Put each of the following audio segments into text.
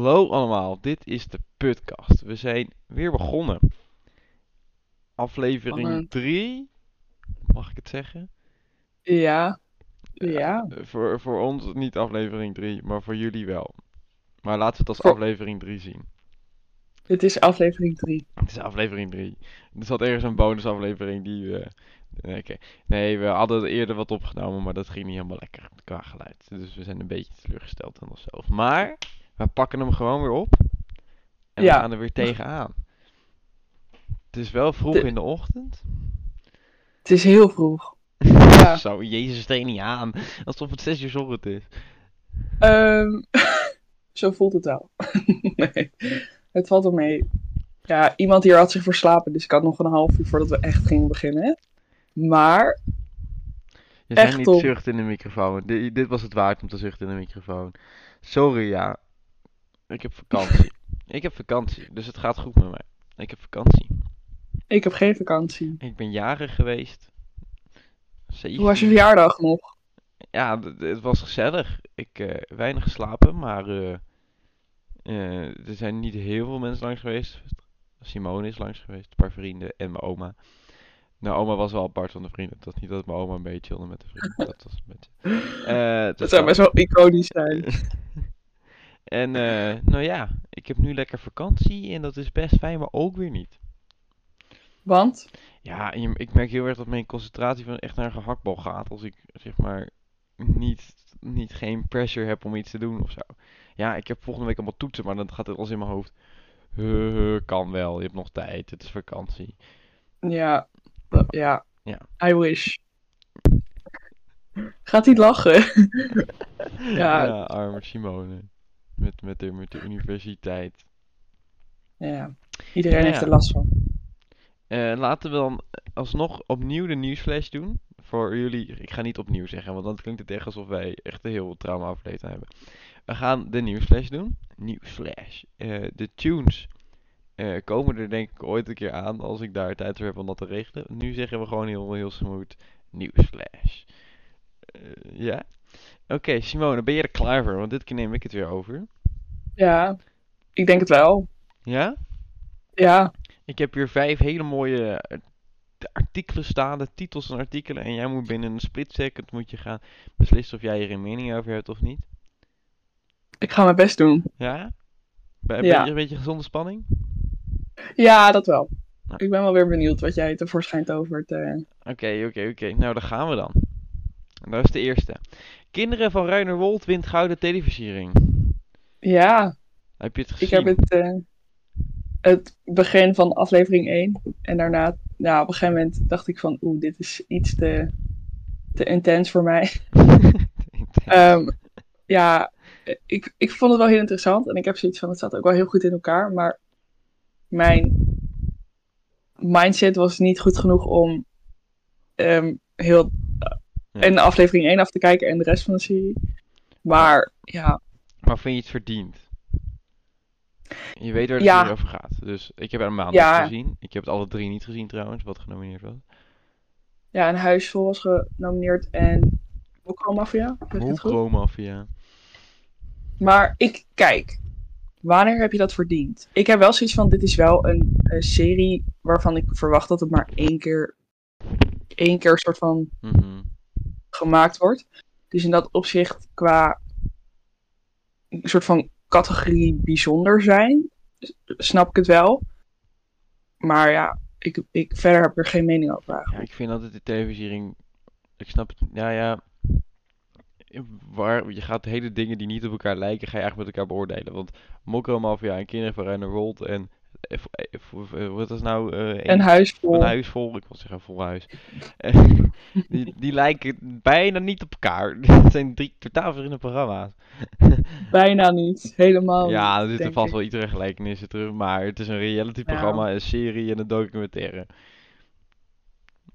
Hallo allemaal, dit is de podcast. We zijn weer begonnen. Aflevering Spannend. 3, mag ik het zeggen? Ja, ja. Eh, Voor, voor ons niet aflevering 3, maar voor jullie wel. Maar laten we het als Voor- aflevering 3 zien. Dit is aflevering 3. Het is aflevering 3. Er zat ergens een bonusaflevering die we... Nee, oké. Nee, we hadden eerder wat opgenomen, maar dat ging niet helemaal lekker qua geluid. Dus we zijn een beetje teleurgesteld in onszelf. Maar, we pakken hem gewoon weer op. En we gaan er weer tegenaan. Het is wel vroeg De- in de ochtend. Het is heel vroeg. Ja. Zo, jezus, steen niet aan. Alsof het 6 uur ochtend is. Ehm, zo voelt het wel. nee, het valt wel mee. Ja, iemand hier had zich verslapen, dus ik had nog een half uur voordat we echt gingen beginnen. Maar, Je Echt niet zucht in de microfoon. Di- dit was het waard om te zuchten in de microfoon. Sorry, ja. Ik heb vakantie. ik heb vakantie, dus het gaat goed met mij. Ik heb vakantie. ik heb geen vakantie. Ik ben jarig geweest. Hoe was je 17. verjaardag nog? Ja, het was gezellig. Ik eh weinig geslapen, maar eh, eh, er zijn niet heel veel mensen langs geweest. Simone is langs geweest, een paar vrienden en mijn oma. Nou, oma was wel apart van de vrienden. Het was niet dat mijn oma een beetje chillde met de vrienden. Dat was een beetje... Dat zou best wel iconisch zijn. En eh, nou ja, ik heb nu lekker vakantie en dat is best fijn, maar ook weer niet. Want, Ja, ik merk heel erg dat mijn concentratie van echt naar een gehaktbal gaat als ik zeg maar niet, niet geen pressure heb om iets te doen of zo. Ja, ik heb volgende week allemaal toetsen, maar dan gaat het alles in mijn hoofd. Kan wel, je hebt nog tijd, het is vakantie. ja, ja, Ja. I wish. Gaat niet lachen. Ja. Ja, arme Simone. Met, met, de, met de universiteit. Ja, iedereen Ja, heeft er last van. Eh, laten we dan alsnog opnieuw de nieuwsflash doen. Voor jullie, ik ga niet opnieuw zeggen, want dan klinkt het echt alsof wij echt een heel trauma aflevering hebben. We gaan de nieuwsflash doen. Nieuwsflash. Eh, de tunes eh, komen er denk ik ooit een keer aan als ik daar tijd voor heb om dat te regelen. Nu zeggen we gewoon heel, heel smooth nieuwsflash. Ja? Oké, Simone, ben je er klaar voor? Want dit keer neem ik het weer over. Ja, ik denk het wel. Ja? Ja, Ik heb hier vijf hele mooie eh, artikelen staan, de titels en artikelen. En jij moet binnen een split second moet je gaan beslissen of jij hier een mening over hebt of niet. ik ga mijn best doen. Ja? Ben, Ja. je een beetje gezonde spanning? Ja, dat wel. Nou. Ik ben wel weer benieuwd wat jij tevoorschijn tovert. eh. Oké, oké, oké. Nou, daar gaan we dan. En dat is de eerste. Kinderen van Ruinerwold wint gouden televisiering. Ja, Heb je het ik gezien? heb het, eh, het begin van aflevering 1. En daarna, nou, op een gegeven moment dacht ik van, oeh, dit is iets te, te intens voor mij. Ehm, ja, ik, ik vond het wel heel interessant. En ik heb zoiets van, het zat ook wel heel goed in elkaar. Maar mijn mindset was niet goed genoeg om ehm, heel Ja. en aflevering 1 af te kijken en de rest van de serie. Maar ja, Maar vind je het verdiend? Je weet waar het Ja. hier over gaat. Dus ik heb er een maand Ja. gezien. Ik heb het alle drie niet gezien trouwens, wat genomineerd was. ja, een huis vol was genomineerd en Mokro Mafia. Goed? Mokro-mafia. Maar ik, kijk, wanneer heb je dat verdiend? Ik heb wel zoiets van, dit is wel een, een serie waarvan ik verwacht dat het maar één keer, één keer soort van Mhm. Gemaakt wordt. Dus in dat opzicht qua een soort van categorie bijzonder zijn, snap ik het wel. Maar ja, ik, ik, verder heb er geen mening over Ja, ik vind altijd de televisiering. Ik snap het. Ja, ja. Waar, je gaat hele dingen die niet op elkaar lijken, ga je eigenlijk met elkaar beoordelen. Want Mokro Mafia en Kinderen van Ruinerwold en. Eh, Wat is nou? eh, Een huis vol. een huis vol. Ik wil zeggen vol huis. Eh, die, die lijken bijna niet op elkaar. Het zijn drie totaal verschillende programma's. Bijna niet. Helemaal Ja, er zitten vast ik. wel iedere gelijkenissen terug, maar het is een reality programma, een serie en een documentaire.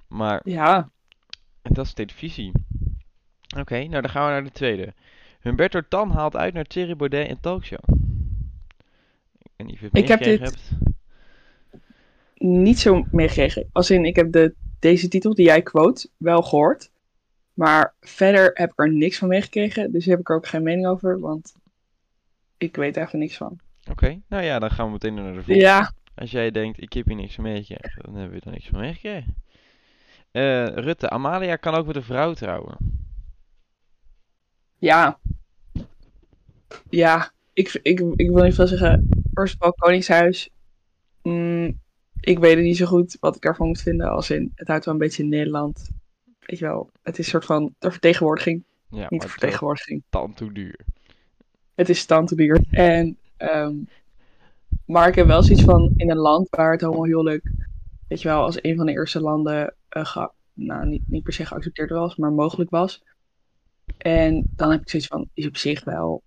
Maar Ja, dat is televisie. Oké, nou dan gaan we naar de tweede. Humberto Tan haalt uit naar Thierry Baudet en Talkshow. En je Ik heb dit- hebt. niet zo meegekregen. Als in, ik heb de, deze titel die jij quote wel gehoord. Maar verder heb ik er niks van meegekregen. Dus heb ik er ook geen mening over. Want ik weet eigenlijk niks van. Oké, nou ja, dan gaan we meteen naar de volgende. Ja, Als jij denkt, ik heb hier niks van meegekregen, dan hebben we er niks van meegekregen. Eh, Rutte, Amalia kan ook met een vrouw trouwen. ja. Ja, ik, ik, ik wil niet veel zeggen. First of all, Koningshuis. Mm, ik weet het niet zo goed wat ik ervan moet vinden. Als in, het houdt wel een beetje in Nederland. Weet je wel, het is een soort van ter vertegenwoordiging. Ja, Niet wel vertegenwoordiging. tand toe duur. Het is stand te duur. En, ehm, maar ik heb wel zoiets van in een land waar het homohuwelijk, weet je wel, als een van de eerste landen, eh, ge- nou niet, niet per se geaccepteerd was, maar mogelijk was. En dan heb ik zoiets van, is op zich wel,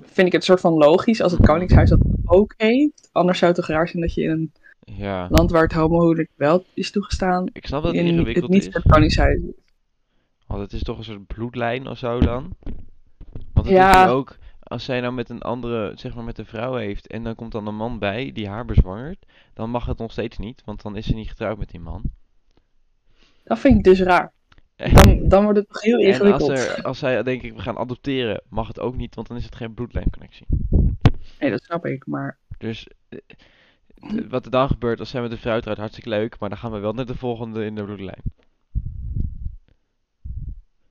vind ik het soort van logisch als het Koningshuis dat ook heeft. Anders zou het toch raar zijn dat je in een Ja, land waar het homohuwelijk wel is toegestaan, ik snap dat het in het niet is. voor het Koningshuis is. Want het is toch een soort bloedlijn of zo dan? Want het Ja. is ook, als zij nou met een andere, zeg maar met een vrouw heeft en dan komt dan een man bij die haar bezwangert, dan mag het nog steeds niet, want dan is ze niet getrouwd met die man. Dat vind ik dus raar. Dan, dan wordt het toch heel En als, ingewikkeld. er, als zij denk ik we gaan adopteren, mag het ook niet, want dan is het geen bloedlijnconnectie. Nee, dat snap ik, maar Dus eh, d- wat er dan gebeurt als zij met een vrouw trouwt, hartstikke leuk, maar dan gaan we wel naar de volgende in de bloedlijn.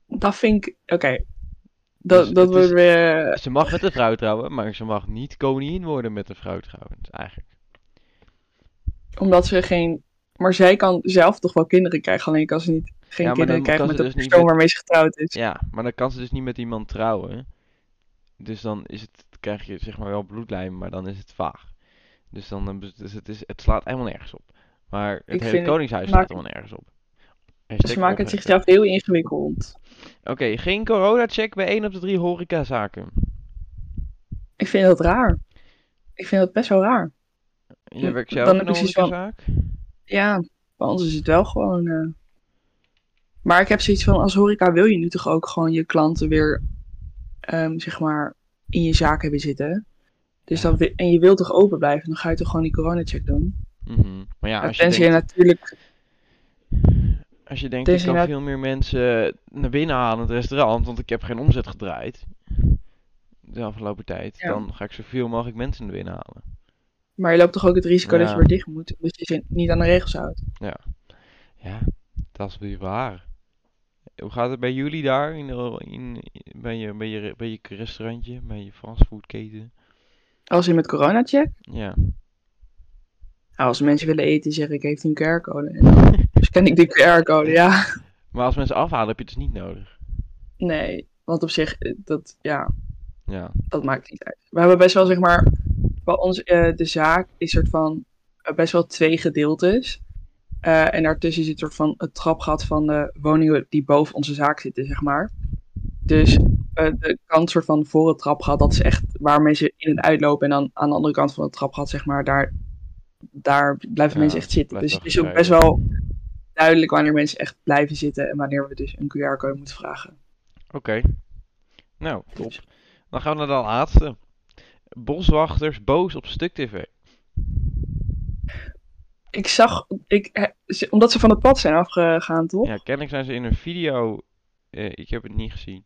Dat vind ik. Oké. Dat, Dus dat wordt weer. Ze mag met een vrouw trouwen, maar ze mag niet koningin worden met een vrouw trouwens, eigenlijk. Omdat ze geen. Maar zij kan zelf toch wel kinderen krijgen, alleen kan ze niet geen Ja, kinderen dan krijgen met de dus niet persoon met- waarmee ze getrouwd is. Ja, maar dan kan ze dus niet met iemand trouwen. Dus dan is het, krijg je zeg maar wel bloedlijm, maar dan is het vaag. Dus dan eh, dus het, is, het slaat helemaal nergens op. Maar het Ik hele koningshuis slaat helemaal nergens op. Hashtag Ze maken het zichzelf heel ingewikkeld. Oké, geen corona-check bij één op de drie horecazaken. Ik vind dat raar. Ik vind dat best wel raar. Je werkt zelf dan in een van- horecazaak? Ja, bij ons is het wel gewoon. eh, Maar ik heb zoiets van: als horeca wil je nu toch ook gewoon je klanten weer, ehm, zeg maar, in je zaak hebben zitten. Dus Ja. en je wilt toch open blijven, dan ga je toch gewoon die corona-check doen. Mhm. Maar ja, Ja, als je denkt, natuurlijk. als je denkt ik kan veel meer mensen naar binnen halen in het restaurant, want ik heb geen omzet gedraaid de afgelopen tijd, Ja. dan ga ik zoveel mogelijk mensen naar binnen halen. Maar je loopt toch ook het risico dat je Ja. weer dicht moet, dus je niet aan de regels houdt. Ja, dat is weer waar. Hoe gaat het bij jullie daar in, in, in- bij, je, bij, je, bij je restaurantje, bij je fastfoodketen? Als je met corona-check, Ja. nou, als mensen willen eten, zeg ik: heeft een QR-code. En dan scan ik die QR-code, ja. Maar als mensen afhalen, heb je het dus niet nodig. Nee, want op zich, eh, dat, ja, Ja. dat maakt niet uit. We hebben best wel, zeg maar, bij ons, eh, de zaak is soort van eh, best wel twee gedeeltes. Eh, en daartussen zit soort van het trapgat van de woningen die boven onze zaak zitten, zeg maar. Dus eh, de kant soort van voor het trapgat, dat is echt waar mensen in en uitlopen. En dan aan de andere kant van het trapgat, zeg maar, daar, daar blijven Ja, mensen echt zitten. Dus het is ook best wel duidelijk wanneer mensen echt blijven zitten en wanneer we dus een QR-code moeten vragen. Oké. Nou, top. Dus- Dan gaan we naar de laatste. Boswachters boos op Stuk TV. Ik zag, ik, omdat ze van het pad zijn afgegaan, toch? Ja, kennelijk zijn ze in een video, eh, ik heb het niet gezien,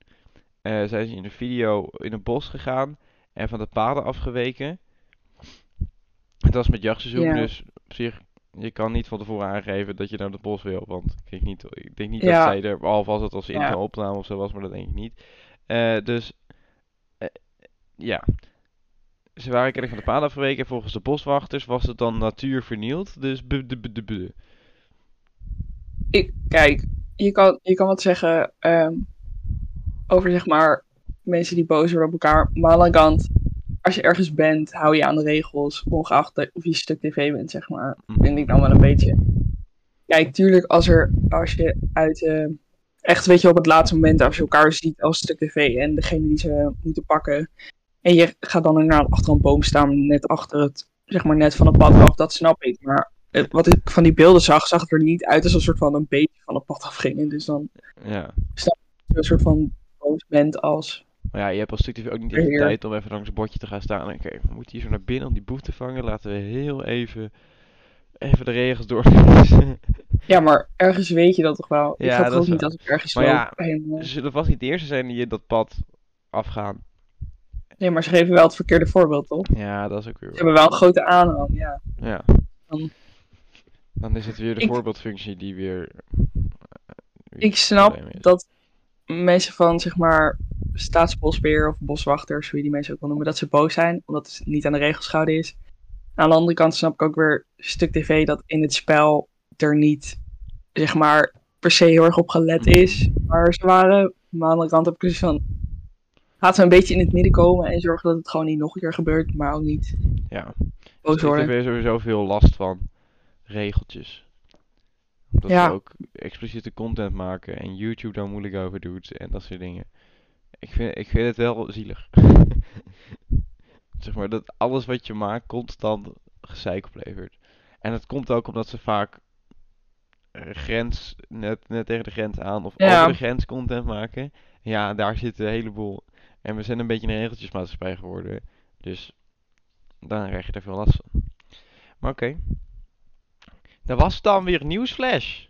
eh, zijn ze in een video in een bos gegaan en van de paden afgeweken. Het was met jachtseizoen, Ja. dus op zich, je kan niet van tevoren aangeven dat je naar het bos wil, want ik denk niet, ik denk niet Ja. dat zij er, behalve als het als Ja. intro-opname of zo was, maar dat denk ik niet. Eh, dus, ja. Ze waren kennelijk van de paden afgeweken en volgens de boswachters was het dan natuur vernield, dus de- de- Ik, kijk, je kan, je kan wat zeggen ehm, over zeg maar mensen die boos worden op elkaar. Maar aan de andere kant, als je ergens bent, hou je aan de regels. Ongeacht of je stuk tv bent, zeg maar. Vind ik dan wel een beetje. Kijk, tuurlijk, als, er, als je uit. eh, echt, weet je, op het laatste moment, als je elkaar ziet als stuk tv en degene die ze moeten pakken. En je gaat dan inderdaad achter een boom staan, net achter het, zeg maar, net van het pad af, dat snap ik. Maar eh, wat ik van die beelden zag, zag het er niet uit als een soort van een beetje van het pad afgingen. Dus dan Ja. je een soort van boos bent als. Maar ja, je hebt als stuk TV ook niet echt de tijd om even langs een bordje te gaan staan. Oké, we moeten hier zo naar binnen om die boef te vangen. Laten we heel even, even de regels doorlezen. Ja, maar ergens weet je dat toch wel. Ik Ja, ga ook is niet als ik ergens Maar loop ja, Ze zullen vast niet de eerste zijn die dat pad afgaan. Nee, maar ze geven wel het verkeerde voorbeeld, toch? Ze Ja, dat is ook weer waar. hebben wel een grote aanhang, ja. Ja. Dan- Dan is het weer de Ik- voorbeeldfunctie die weer... weer Ik snap dat mensen van, zeg maar, staatsbosbeheer of boswachters, hoe je die mensen ook wil noemen, dat ze boos zijn, omdat het niet aan de regels gehouden is. Aan de andere kant snap ik ook weer stuk tv dat in het spel er niet, zeg maar, per se heel erg op gelet is waar ze waren. Maar aan de andere kant heb ik dus van, laten we een beetje in het midden komen en zorgen dat het gewoon niet nog een keer gebeurt, maar ook niet Ja. boos Dus ik heb er sowieso veel last van regeltjes. Omdat Ja. ze ook expliciete content maken en YouTube daar moeilijk over doet en dat soort dingen. Ik vind, ik vind het wel zielig. zeg maar dat alles wat je maakt constant gezeik oplevert. En het komt ook omdat ze vaak grens, net, net tegen de grens aan of Ja. over de grens content maken. Ja, daar zitten een heleboel. En we zijn een beetje een regeltjesmaatschappij geworden. Dus dan krijg je er veel last van. Maar oké. Dat was dan weer nieuwsflash.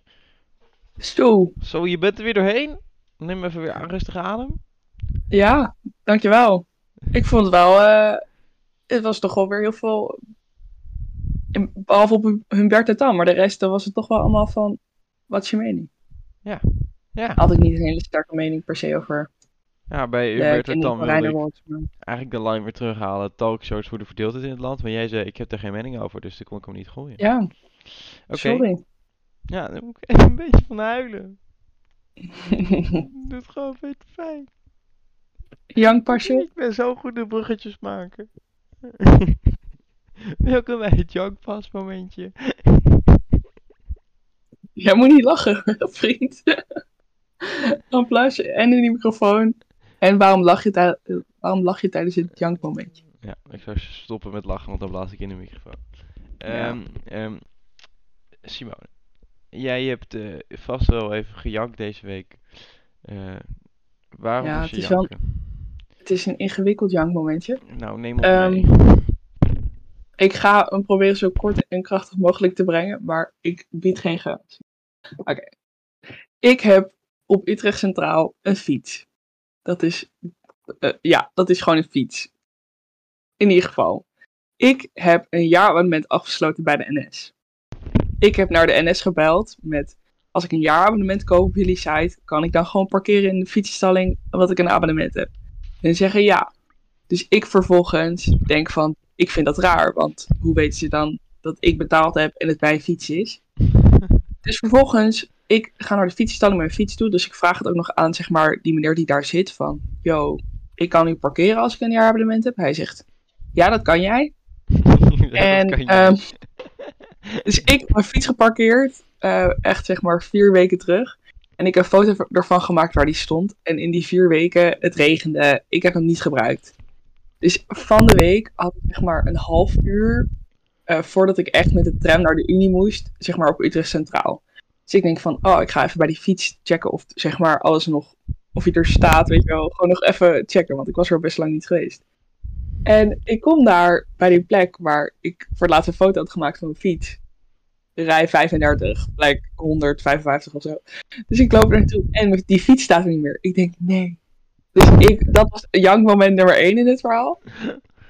Zo, Zo, je bent er weer doorheen. Neem even weer aan rustige adem. ja, dankjewel. Ik vond het wel, eh, het was toch wel weer heel veel, behalve op Humberto Tan, maar de rest dan was het toch wel allemaal van, wat is je mening? Ja. Had ik niet een hele sterke mening per se over Ja, bij de Hubert kinderen dan eigenlijk de line weer terughalen. Talkshows hoe de verdeeld is in het land. Maar jij zei, ik heb er geen mening over, dus dan kon ik hem niet gooien. Ja, Oké. sorry. Ja, dan moet ik even een beetje van huilen. Doe het gewoon pijn. Young Passion? Ik ben zo goed in bruggetjes maken. Welkom bij het Jankpas momentje. Jij moet niet lachen, vriend. Applaus en in die microfoon. En waarom lach je, tij- waarom lach je tijdens het jankmomentje? Ja, ik zou stoppen met lachen, want dan blaas ik in de microfoon. Ja. Ehm, ehm, Simone, jij hebt eh, vast wel even gejankt deze week. Eh, waarom Ja, je het is wel-? Het is een ingewikkeld jankmomentje. Nou, neem ons Ehm, mee. Ik ga hem proberen zo kort en krachtig mogelijk te brengen, maar ik bied geen garantie. Oké. Ik heb op Utrecht Centraal een fiets. Dat is, eh, ja, dat is gewoon een fiets. In ieder geval. Ik heb een jaarabonnement afgesloten bij de NS. Ik heb naar de NS gebeld met, als ik een jaarabonnement koop op jullie site, kan ik dan gewoon parkeren in de fietsenstalling wat ik een abonnement heb? En ze zeggen ja. Dus ik vervolgens denk van, ik vind dat raar, want hoe weten ze dan dat ik betaald heb en het bij een fiets is? Dus vervolgens, ik ga naar de fietsstalling met mijn fiets toe, dus ik vraag het ook nog aan, zeg maar, die meneer die daar zit, van, yo, ik kan nu parkeren als ik een jaarabonnement heb? Hij zegt, ja, dat kan jij. Ja, dat en, kan ehm. Dus ik heb mijn fiets geparkeerd, eh, echt zeg maar vier weken terug. En ik heb een foto ervan gemaakt waar die stond. En in die vier weken, het regende, ik heb hem niet gebruikt. Dus van de week had ik zeg maar een half uur eh, voordat ik echt met de tram naar de Unie moest, zeg maar op Utrecht Centraal. Dus ik denk van, oh, ik ga even bij die fiets checken of zeg maar alles nog, of hij er staat, weet je wel. Gewoon nog even checken, want ik was er best lang niet geweest. En ik kom daar bij die plek waar ik voor het laatst een foto had gemaakt van mijn fiets. Rij 35, lijkt 155 of zo. Dus ik loop er naartoe en die fiets staat er niet meer. Ik denk, nee. Dus ik, dat was jankmoment nummer 1 in dit verhaal.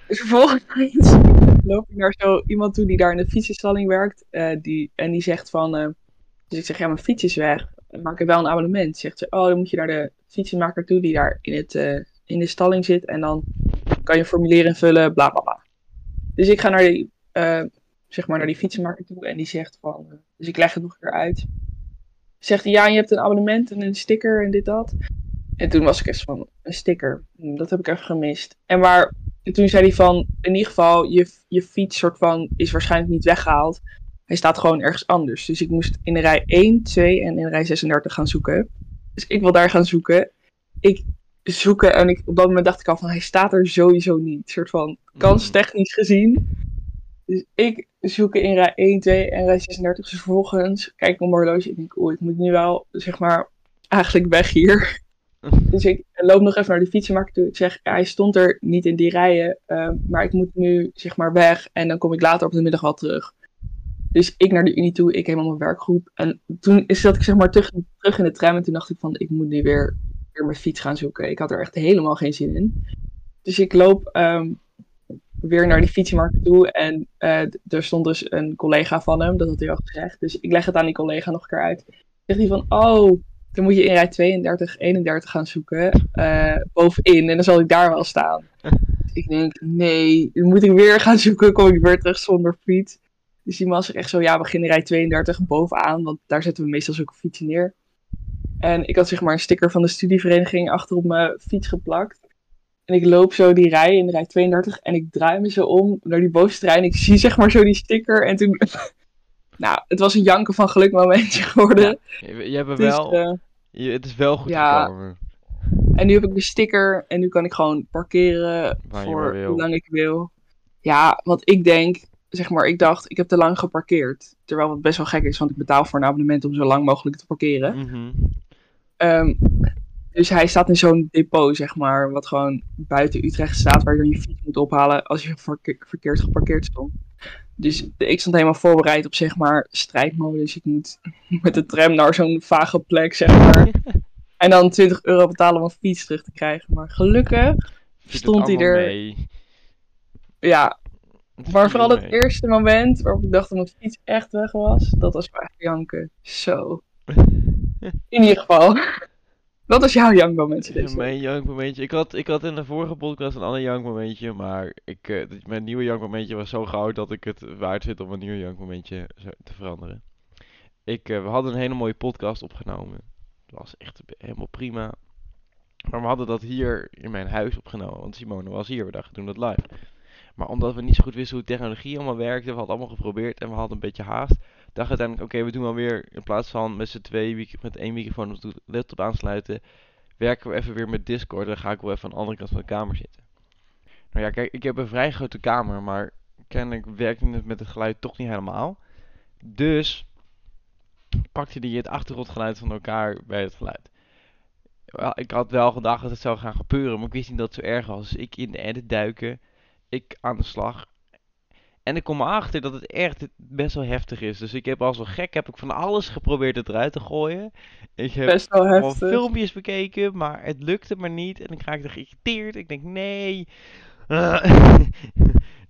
Dus vervolgens loop ik naar zo iemand toe die daar in de fietsenstalling werkt. eh, die, en die zegt van, eh, dus ik zeg, ja, mijn fiets is weg. Maar ik wel een abonnement. Zegt ze, oh, dan moet je naar de fietsenmaker toe die daar in, het, eh, in de stalling zit. En dan kan je formulier invullen, bla bla bla. Dus ik ga naar die, eh, zeg maar naar die fietsenmaker toe en die zegt van, eh, dus ik leg het nog een keer uit. Zegt hij, ja, je hebt een abonnement en een sticker en dit dat. En toen was ik echt van, een sticker, Hm, dat heb ik even gemist. En maar, en toen zei hij van, in ieder geval, je, je fiets soort van is waarschijnlijk niet weggehaald. Hij staat gewoon ergens anders. Dus ik moest in de rij 1, 2 en in rij 36 gaan zoeken. Dus ik wil daar gaan zoeken. Ik zoeken en ik, op dat moment dacht ik al van, hij staat er sowieso niet. Een soort van, kanstechnisch gezien. Dus ik zoek in rij 1, 2 en rij 36. Dus vervolgens kijk ik op mijn horloge en denk oeh, ik moet nu wel, zeg maar, eigenlijk weg hier. Dus ik loop nog even naar de fietsenmaker toe. Ik zeg, hij stond er niet in die rijen, ehm, maar ik moet nu, zeg maar, weg. En dan kom ik later op de middag wel terug. Dus ik naar de Unie toe, ik helemaal mijn werkgroep. En toen is dat ik zeg maar terug, terug in de tram. En toen dacht ik van, ik moet nu weer, weer mijn fiets gaan zoeken. Ik had er echt helemaal geen zin in. Dus ik loop ehm, weer naar die fietsenmarkt toe. En eh, er stond dus een collega van hem, dat had hij al gezegd. Dus ik leg het aan die collega nog een keer uit. Zegt hij van, oh, dan moet je in rij 32, 31 gaan zoeken. eh, bovenin. En dan zal ik daar wel staan. ik denk, nee, dan moet ik weer gaan zoeken. Kom ik weer terug zonder fiets. Dus die man zegt echt zo, ja, we beginnen rij 32 bovenaan. Want daar zetten we meestal zulke fietsen neer. En ik had zeg maar een sticker van de studievereniging achter op mijn fiets geplakt. En ik loop zo die rij in rij 32 en ik draai me zo om naar die bovenste rij en ik zie zeg maar zo die sticker. En toen, nou, het was een janken van geluk momentje geworden. Je, je hebt Dus, wel, eh, je, het is wel goed ja. gekomen. en nu heb ik de sticker en nu kan ik gewoon parkeren Waar voor hoe lang ik wil. Ja, want ik denk, zeg maar, ik dacht, ik heb te lang geparkeerd. Terwijl het best wel gek is, want ik betaal voor een abonnement om zo lang mogelijk te parkeren. Mhm. Ehm, dus hij staat in zo'n depot, zeg maar, wat gewoon buiten Utrecht staat, waar je dan je fiets moet ophalen als je verke- verkeerd geparkeerd stond. Dus ik stond helemaal voorbereid op, zeg maar, strijdmodus. Ik moet met de tram naar zo'n vage plek, zeg maar. En dan 20 euro betalen om een fiets terug te krijgen. Maar gelukkig, Stond hij er- mee? ja. Het Maar vooral het eerste moment waarop ik dacht dat mijn fiets echt weg was, dat was echt janken. Zo. In ieder geval. Wat was jouw jankmoment? Ja, deze week? Mijn jankmomentje. Ik had, ik had in de vorige podcast een ander jankmomentje, maar ik, eh, mijn nieuwe jankmomentje was zo goud dat ik het waard vind om een nieuw jankmomentje zo- te veranderen. Ik, eh, we hadden een hele mooie podcast opgenomen. Dat was echt helemaal prima. Maar we hadden dat hier in mijn huis opgenomen, want Simone was hier. We dachten doen dat live. Maar omdat we niet zo goed wisten hoe technologie allemaal werkte, we hadden allemaal geprobeerd en we hadden een beetje haast. Dacht uiteindelijk, oké, we doen wel weer in plaats van met z'n twee met één microfoon op de laptop aansluiten, werken we even weer met Discord. Dan ga ik wel even aan de andere kant van de kamer zitten. Nou ja, kijk, ik heb een vrij grote kamer, maar kennelijk werkte het met het geluid toch niet helemaal. Dus pakte die het achtergrondgeluid van elkaar bij het geluid. Ik had wel gedacht dat het zou gaan gebeuren, maar ik wist niet dat het zo erg was. Dus ik in de edit duiken, ik aan de slag. En ik kom erachter dat het echt best wel heftig is. Dus ik heb als een gek heb ik van alles geprobeerd het eruit te gooien. Ik heb Best wel heftig. filmpjes bekeken, maar het lukte maar niet. En ik er geïrriteerd. Ik denk, nee.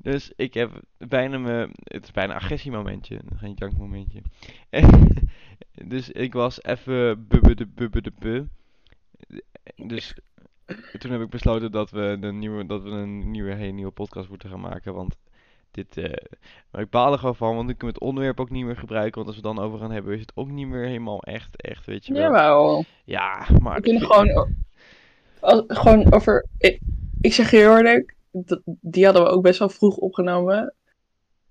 Dus ik heb bijna me, het is bijna een agressiemomentje, geen jankmomentje. dus ik was even bubbe de bubbe de bu. Dus toen heb ik besloten dat we een nieuwe, dat we een nieuwe, hele nieuwe podcast moeten gaan maken, want dit, eh, maar ik baal er gewoon van, want ik kan het onderwerp ook niet meer gebruiken, want als we het dan over gaan hebben, is het ook niet meer helemaal echt, echt, weet je wel. Jawel. Ja, maar We kunnen gewoon, o- al- gewoon over. Ik, ik zeg je heel eerlijk, die hadden we ook best wel vroeg opgenomen.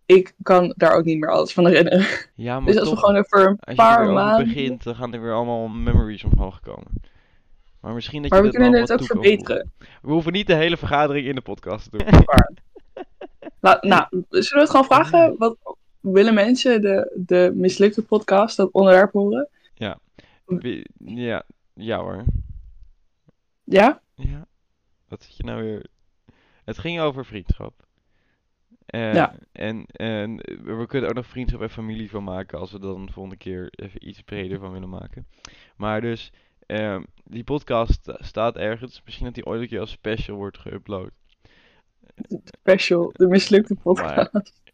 Ik kan daar ook niet meer alles van herinneren. Ja, maar Dus als we gewoon over een als je er paar maanden. begint, dan gaan er weer allemaal memories omhoog komen. Maar misschien dat Maar je we kunnen het ook verbeteren. We hoeven niet de hele vergadering in de podcast te doen. La- nou, zullen we het gewoon vragen? Wat willen mensen de, de mislukte podcast, dat onderwerp horen? Wie- Ja, ja hoor. Ja? Ja. Wat zit je nou weer? Het ging over vriendschap. Eh, Ja. En, en we kunnen ook nog vriendschap en familie van maken als we dan de volgende keer even iets breder van willen maken. Maar dus, ehm, die podcast sta- staat ergens. Misschien dat die ooit een keer als special wordt geüpload. Special, de mislukte podcast.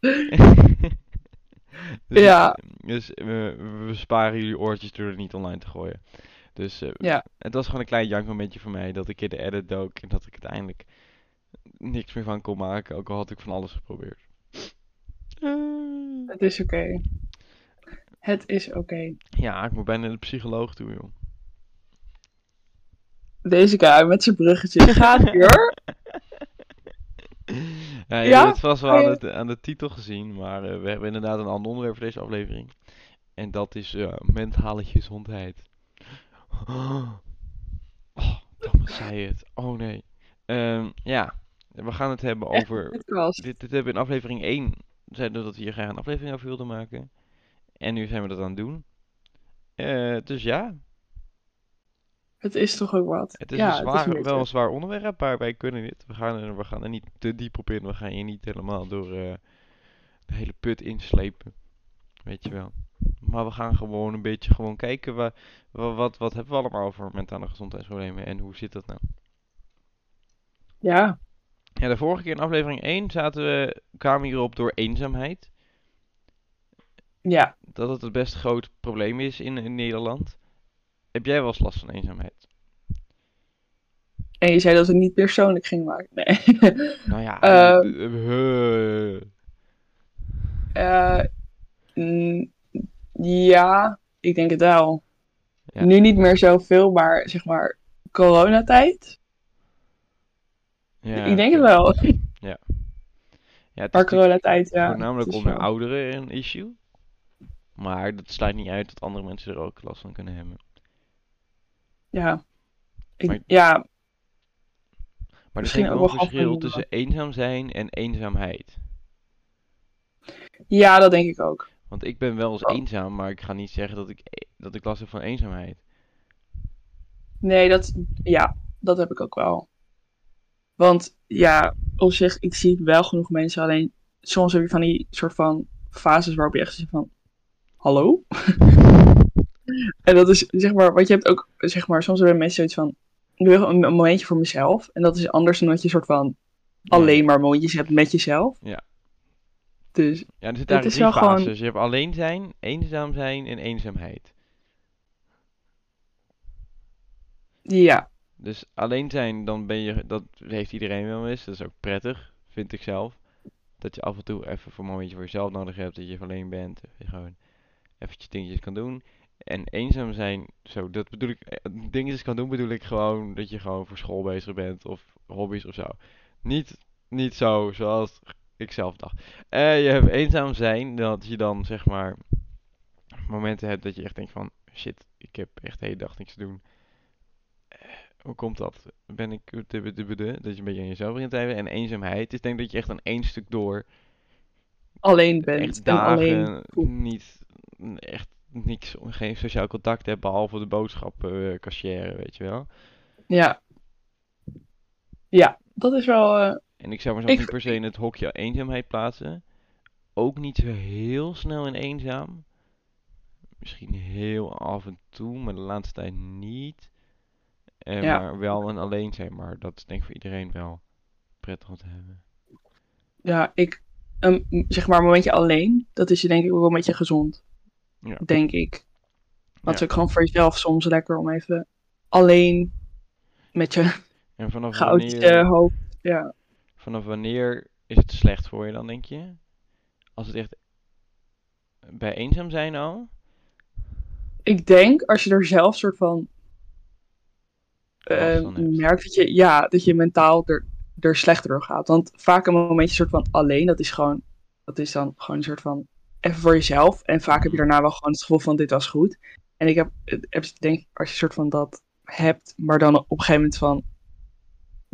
dus Ja. dus we, we sparen jullie oortjes door het niet online te gooien. Dus eh, Ja. het was gewoon een klein jankmomentje voor mij dat ik in de edit dook en dat ik uiteindelijk niks meer van kon maken, ook al had ik van alles geprobeerd. Eh, Het is oké. Het is oké. ja, ik moet bijna naar de psycholoog toe, joh. Deze guy met zijn bruggetje gaat hoor. Ja, je Ja? hebt het vast wel aan, het, aan de titel gezien, maar eh, we hebben inderdaad een ander onderwerp voor deze aflevering. En dat is eh, mentale gezondheid. Oh, Thomas zei het. Oh nee. Ehm, ja, we gaan het hebben over... Dit, dit hebben we in aflevering 1 zeiden we dat we hier graag een aflevering over wilden maken. En nu zijn we dat aan het doen. Eh, dus ja, Het is toch ook wat. het is ja, een zwaar, wel een het. zwaar onderwerp, maar wij kunnen dit. We gaan er, we gaan er niet te diep op in. We gaan je niet helemaal door eh, de hele put inslepen. Weet je wel. Maar we gaan gewoon een beetje gewoon kijken. Wa, wa- wat, wat hebben we allemaal over mentale gezondheidsproblemen en hoe zit dat nou? Ja, Ja, de vorige keer in aflevering 1 zaten we, kwamen hierop door eenzaamheid. Ja, Dat het het best groot probleem is in, in Nederland. Heb jij wel eens last van eenzaamheid? en je zei dat het niet persoonlijk gingen maken. Nee. Nou ja, mm, ja, ik denk het wel. Ja. Nu niet meer zoveel, maar zeg maar coronatijd. ja, ik denk het wel. Ja, het is Maar coronatijd, ja. voornamelijk het onder wel- ouderen een issue. Maar dat sluit niet uit dat andere mensen er ook last van kunnen hebben. Ja. Ik, Maar- ja, Maar er is ook wel verschil tussen eenzaam zijn en eenzaamheid. ja, dat denk ik ook. Want ik ben wel eens Oh. eenzaam, maar ik ga niet zeggen dat ik, dat ik last heb van eenzaamheid. Nee, dat, ja, dat heb ik ook wel. Want ja, op zich, ik zie wel genoeg mensen. Alleen soms heb je van die soort van fases waarop je echt zegt van... Hallo? en dat is zeg maar, wat je hebt ook, zeg maar, soms hebben mensen zoiets van... Ik wil een, een momentje voor mezelf. En dat is anders dan dat je soort van Ja. alleen maar momentjes hebt met jezelf. Ja. Dus Ja, er zitten Het eigenlijk is drie wel gewoon- fases. Je hebt alleen zijn, eenzaam zijn en eenzaamheid. ja, Dus alleen zijn, dan ben je, dat heeft iedereen wel eens. Dat is ook prettig, vind ik zelf. Dat je af en toe even voor een momentje voor jezelf nodig hebt, dat je alleen bent. Dat je gewoon eventjes dingetjes kan doen. En eenzaam zijn, zo, dat bedoel ik, eh, dingetjes kan doen bedoel ik gewoon dat je gewoon voor school bezig bent of hobby's of zo. Niet, niet zo zoals ik zelf dacht. Eh, je hebt eenzaam zijn, dat je dan zeg maar momenten hebt dat je echt denkt van, shit, ik heb echt de hele dag niks te doen. Eh, Hoe komt dat? Ben ik dat je een beetje aan jezelf begint te? En eenzaamheid is denk dat je echt aan één stuk door alleen bent. echt en dagen alleen niet echt niks, geen sociaal contact hebt behalve de boodschappen eh, weet je wel. Ja. Ja, dat is wel... eh, En ik zou mezelf Ik- niet per se in het hokje eenzaamheid plaatsen. Ook niet zo heel snel in eenzaam. Misschien heel af en toe, maar de laatste tijd niet. Eh, Ja. Maar wel een alleen zijn, maar dat is denk ik voor iedereen wel prettig om te hebben. Ja, ik, een, zeg maar een momentje alleen, dat is je denk ik ook wel een beetje gezond, Ja. denk ik. Het is ook gewoon voor jezelf soms lekker om even alleen met je En vanaf wanneer, hoofd. Ja, vanaf wanneer is het slecht voor je dan, denk je? Als het echt bij eenzaam zijn al? ik denk als je er zelf soort van hebt. merkt dat je, ja, dat je mentaal er, er slechter door gaat. Want vaak een momentje soort van alleen, dat is gewoon, dat is dan gewoon een soort van even voor jezelf. En vaak heb je daarna wel gewoon het gevoel van dit was goed. En ik heb, heb denk ik, als je soort van dat hebt, maar dan op een gegeven moment van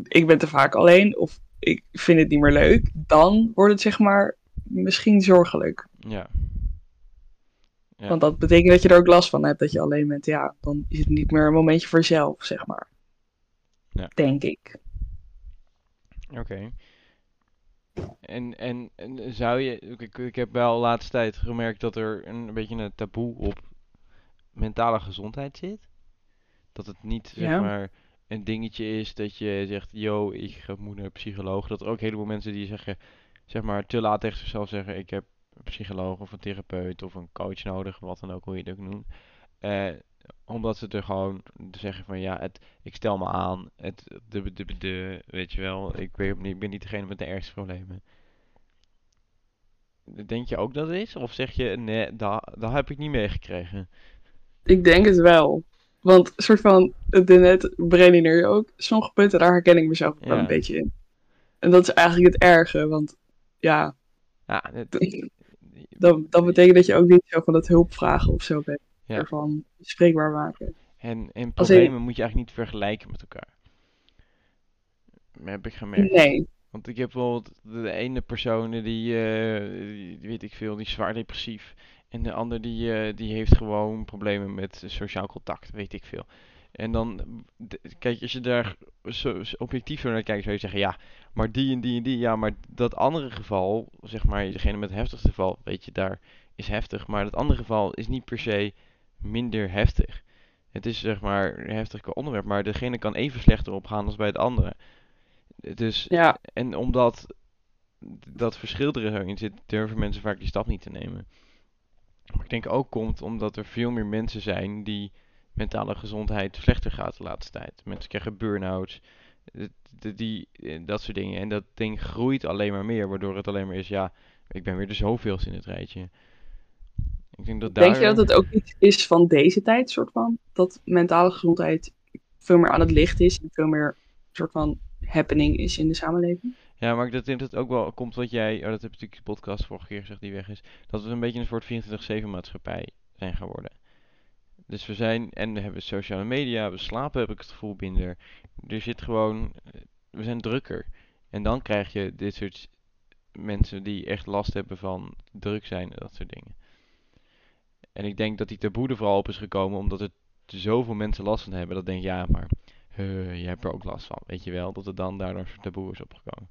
ik ben te vaak alleen of ik vind het niet meer leuk, dan wordt het zeg maar misschien zorgelijk. Ja. Ja. Want dat betekent dat je er ook last van hebt dat je alleen bent. Ja, dan is het niet meer een momentje voor jezelf, zeg maar. Ja. Denk ik. Oké. En, en, en zou je, ik, ik heb wel de laatste tijd gemerkt dat er een, een beetje een taboe op mentale gezondheid zit. Dat het niet, zeg maar, een dingetje is dat je zegt, yo, ik ga- moet naar een psycholoog. Dat er ook heleboel mensen die zeggen, zeg maar, te laat tegen zichzelf zeggen, ik heb een psycholoog of een therapeut of een coach nodig, wat dan ook, hoe je het ook noemt. Eh, omdat ze er gewoon zeggen van, ja, het, ik stel me aan, het, de, de, de, de, weet je wel, ik ben, niet- ik ben niet degene met de ergste problemen. Denk je ook dat het is? Of zeg je, nee, dat, dat heb ik niet meegekregen? Ik denk het wel. Want een soort van, de net je ook. Sommige punten, daar herken ik mezelf wel Ja. een beetje in. En dat is eigenlijk het erge, want ja, Ja, het, dat, dat betekent dat je ook niet zo van het hulp vragen of zo bent. Ja. Ervan bespreekbaar maken. En, en problemen moet je eigenlijk niet vergelijken met elkaar. Dat heb ik gemerkt. Nee. Want ik heb bijvoorbeeld de ene persoon die, die weet ik veel, die is zwaar depressief. En de ander die, eh, die heeft gewoon problemen met sociaal contact, weet ik veel. En dan, kijk, als je daar zo, zo objectief zo naar kijkt, zou je zeggen, ja, maar die en die en die, ja, maar dat andere geval, zeg maar, degene met het heftigste geval, weet je, daar is heftig. Maar dat andere geval is niet per se minder heftig. Het is zeg maar een heftig onderwerp, maar degene kan even slecht erop gaan als bij het andere. Dus, Ja, en omdat dat verschil er zo in zit, durven mensen vaak die stap niet te nemen. Maar ik denk ook komt omdat er veel meer mensen zijn die mentale gezondheid slechter gaat de laatste tijd. Mensen krijgen burn-outs, die, eh, dat soort dingen. En dat ding groeit alleen maar meer, waardoor het alleen maar is, ja, ik ben weer de zoveelste in het rijtje. Ik denk dat denk je dat het ook iets is van deze tijd, soort van? Dat mentale gezondheid veel meer aan het licht is en veel meer soort van happening is in de samenleving? Ja, maar ik denk dat het ook wel komt wat jij, oh, dat heb je natuurlijk de podcast vorige keer gezegd die weg is, dat we een beetje een soort 24/7 maatschappij zijn geworden. Dus we zijn, en we hebben sociale media, we slapen heb ik het gevoel minder. Er zit gewoon, eh, we zijn drukker. En dan krijg je dit soort mensen die echt last hebben van druk zijn en dat soort dingen. En ik denk dat die taboe er vooral op is gekomen omdat er zoveel mensen last van hebben. Dat denk je, ja, maar uh, je hebt er ook last van. Weet je wel, dat er dan daardoor een soort taboe is opgekomen.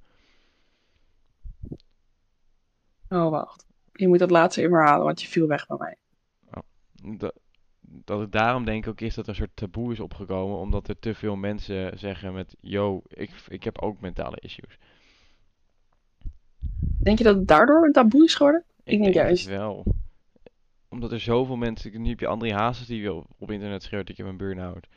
Oh, wacht. Je moet dat laatste even herhalen, want je viel weg bij mij. Dat, dat het daarom denk ik ook is dat er een soort taboe is opgekomen. Omdat er te veel mensen zeggen met, yo, ik, ik heb ook mentale issues. Denk je dat het daardoor een taboe is geworden? Ik, denk denk juist- wel. Omdat er zoveel mensen, nu heb je André Hazes die wil op internet schreeuwt, ik heb een burn-out.